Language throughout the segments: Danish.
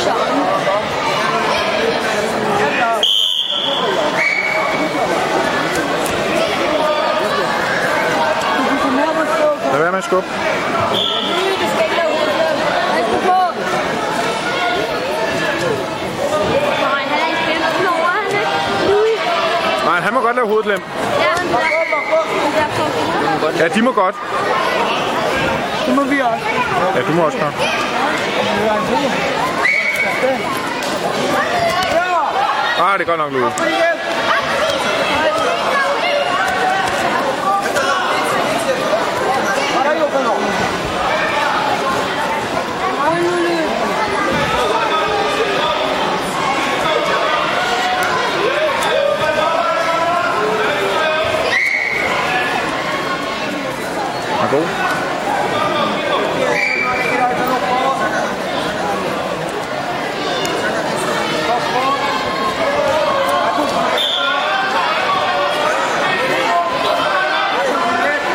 Lad være med at skubbe. Nej, han ikke 15 år, han ikke? Louis. Nej, han må godt lave er. Ja, de må godt. Det må vi også. Ja, du må også godt. Ah, det er godt nok, Louis. Her er jobben nå. Er god. Legger armen oppå. Pass på. Her kommer det.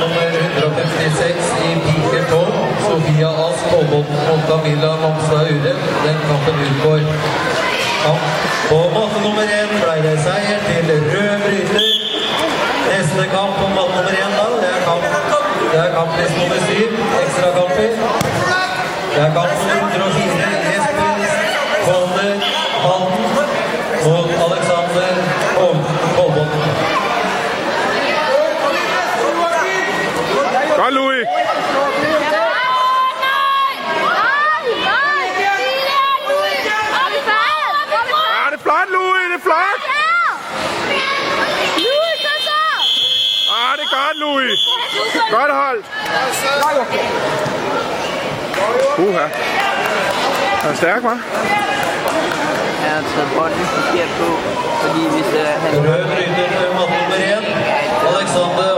Nummer 156 i Piker 12, Sofia Ask Kolbotn mot Camilla Mamstad Ure. Den kampen utgår. Kamp på matte nummer én ble det seier til rød bryter. Neste kamp på matte nummer én da, det er kamp det er kamp nummer syv, ekstrakamper. Det er kamp nummer 104, Jesper Kolner Halden mot Alexander Kolbotn. Godt, Louis. Ah, det er flot, Louis. Det er flot. Ah, det er godt, Louis. Godt holdt. Uha. Han er stærk, hva'? Jeg har taget bolden forkert på, fordi hvis uh, han Rød én. Alexander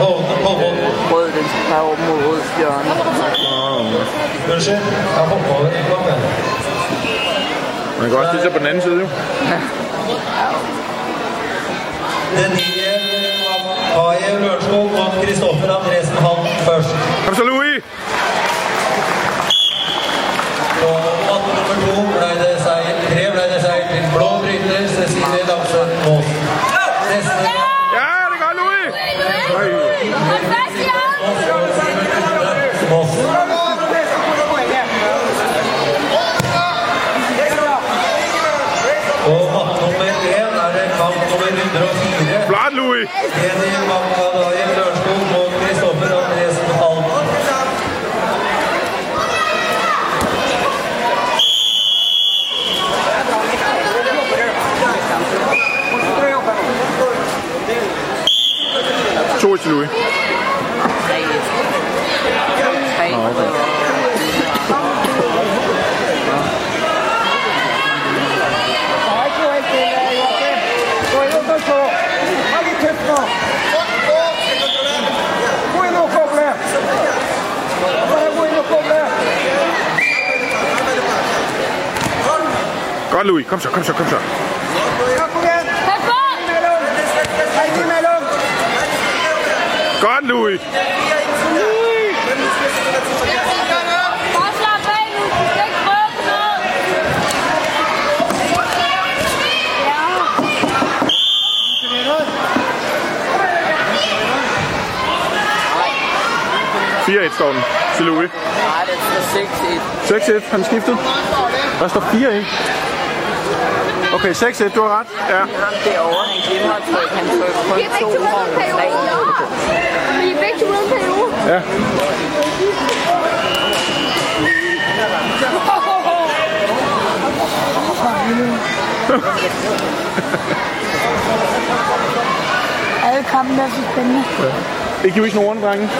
Hovden Kolbotn. rød, den skal bare op mod rød hjørne. Unnskyld, jeg over en gang. jeg. Man kan også sig på den anden side, jo. Den nye Kaje Lørenskog mot Kristoffer Andresen Halden først. Kom så, Louis. På mann nummer to ble det seier, tre ble det seier til blå bryter Cecilie Damsen. Neste Ja, det godt, Louis. Moss. På mann nummer én Vlaad, Louis! Zo Louis. Godt, Louis. Kom så, kom så, kom så. Godt, Louis. Ikke. Ja. 4-1 står den til Louis. Nej, den står 6-1. 6-1, han skiftet. Der står 4-1. Okay, 6-1, du har ret. Ja. Ham derovre, han glemmer at trykke, han trykker kun to vogn. Vi er begge til uden periode. Ja. Alle kampen er så spændende. Ja. Ikke giver ikke nogen drenge.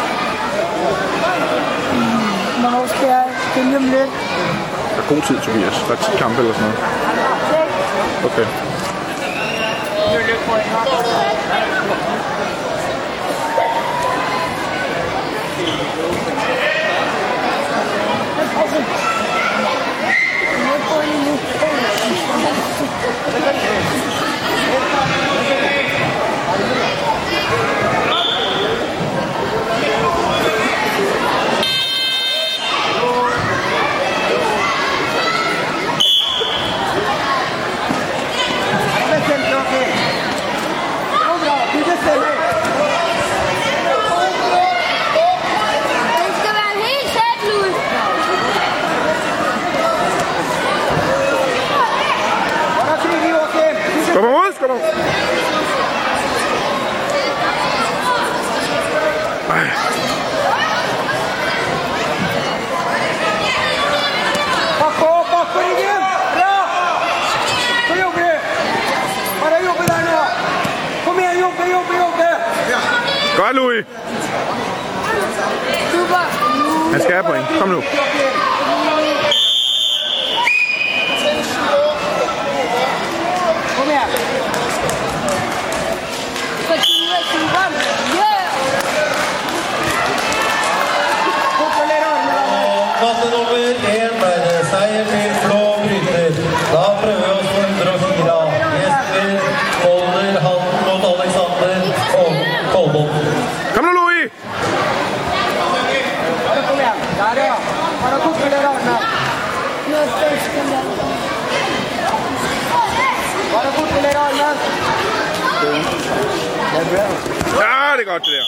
Mm. Hvornår skal jeg spille om lidt? Der er god tid, Tobias. Der er 10 kampe eller sådan noget. Okay. Godt, Louis. Super. Han skal have point. Kom nu. lidt over. Ja, det er godt det der.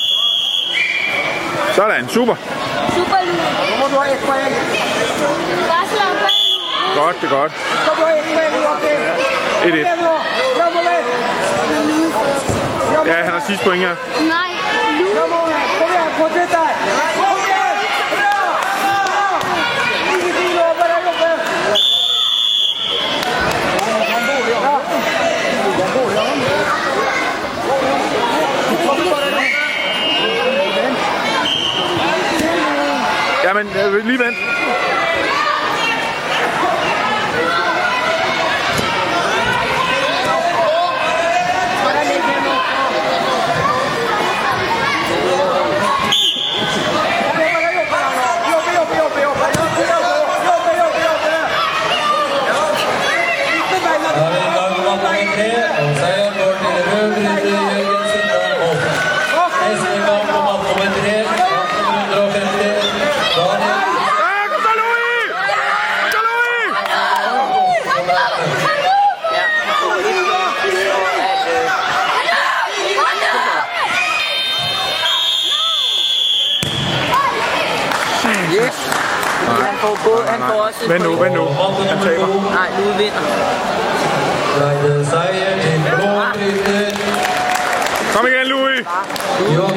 Sådan, super. Super lyd. Nu må du have et point. Godt, det er godt. Så du have et point, okay? Et et. Ja, han har sidste point her. Nej. lige vent. ikke. Nej. Han får både, han får også... Vend nu, vend nu. Han taber. Nej, Lude vinder. Kom igen, Louis! Louis.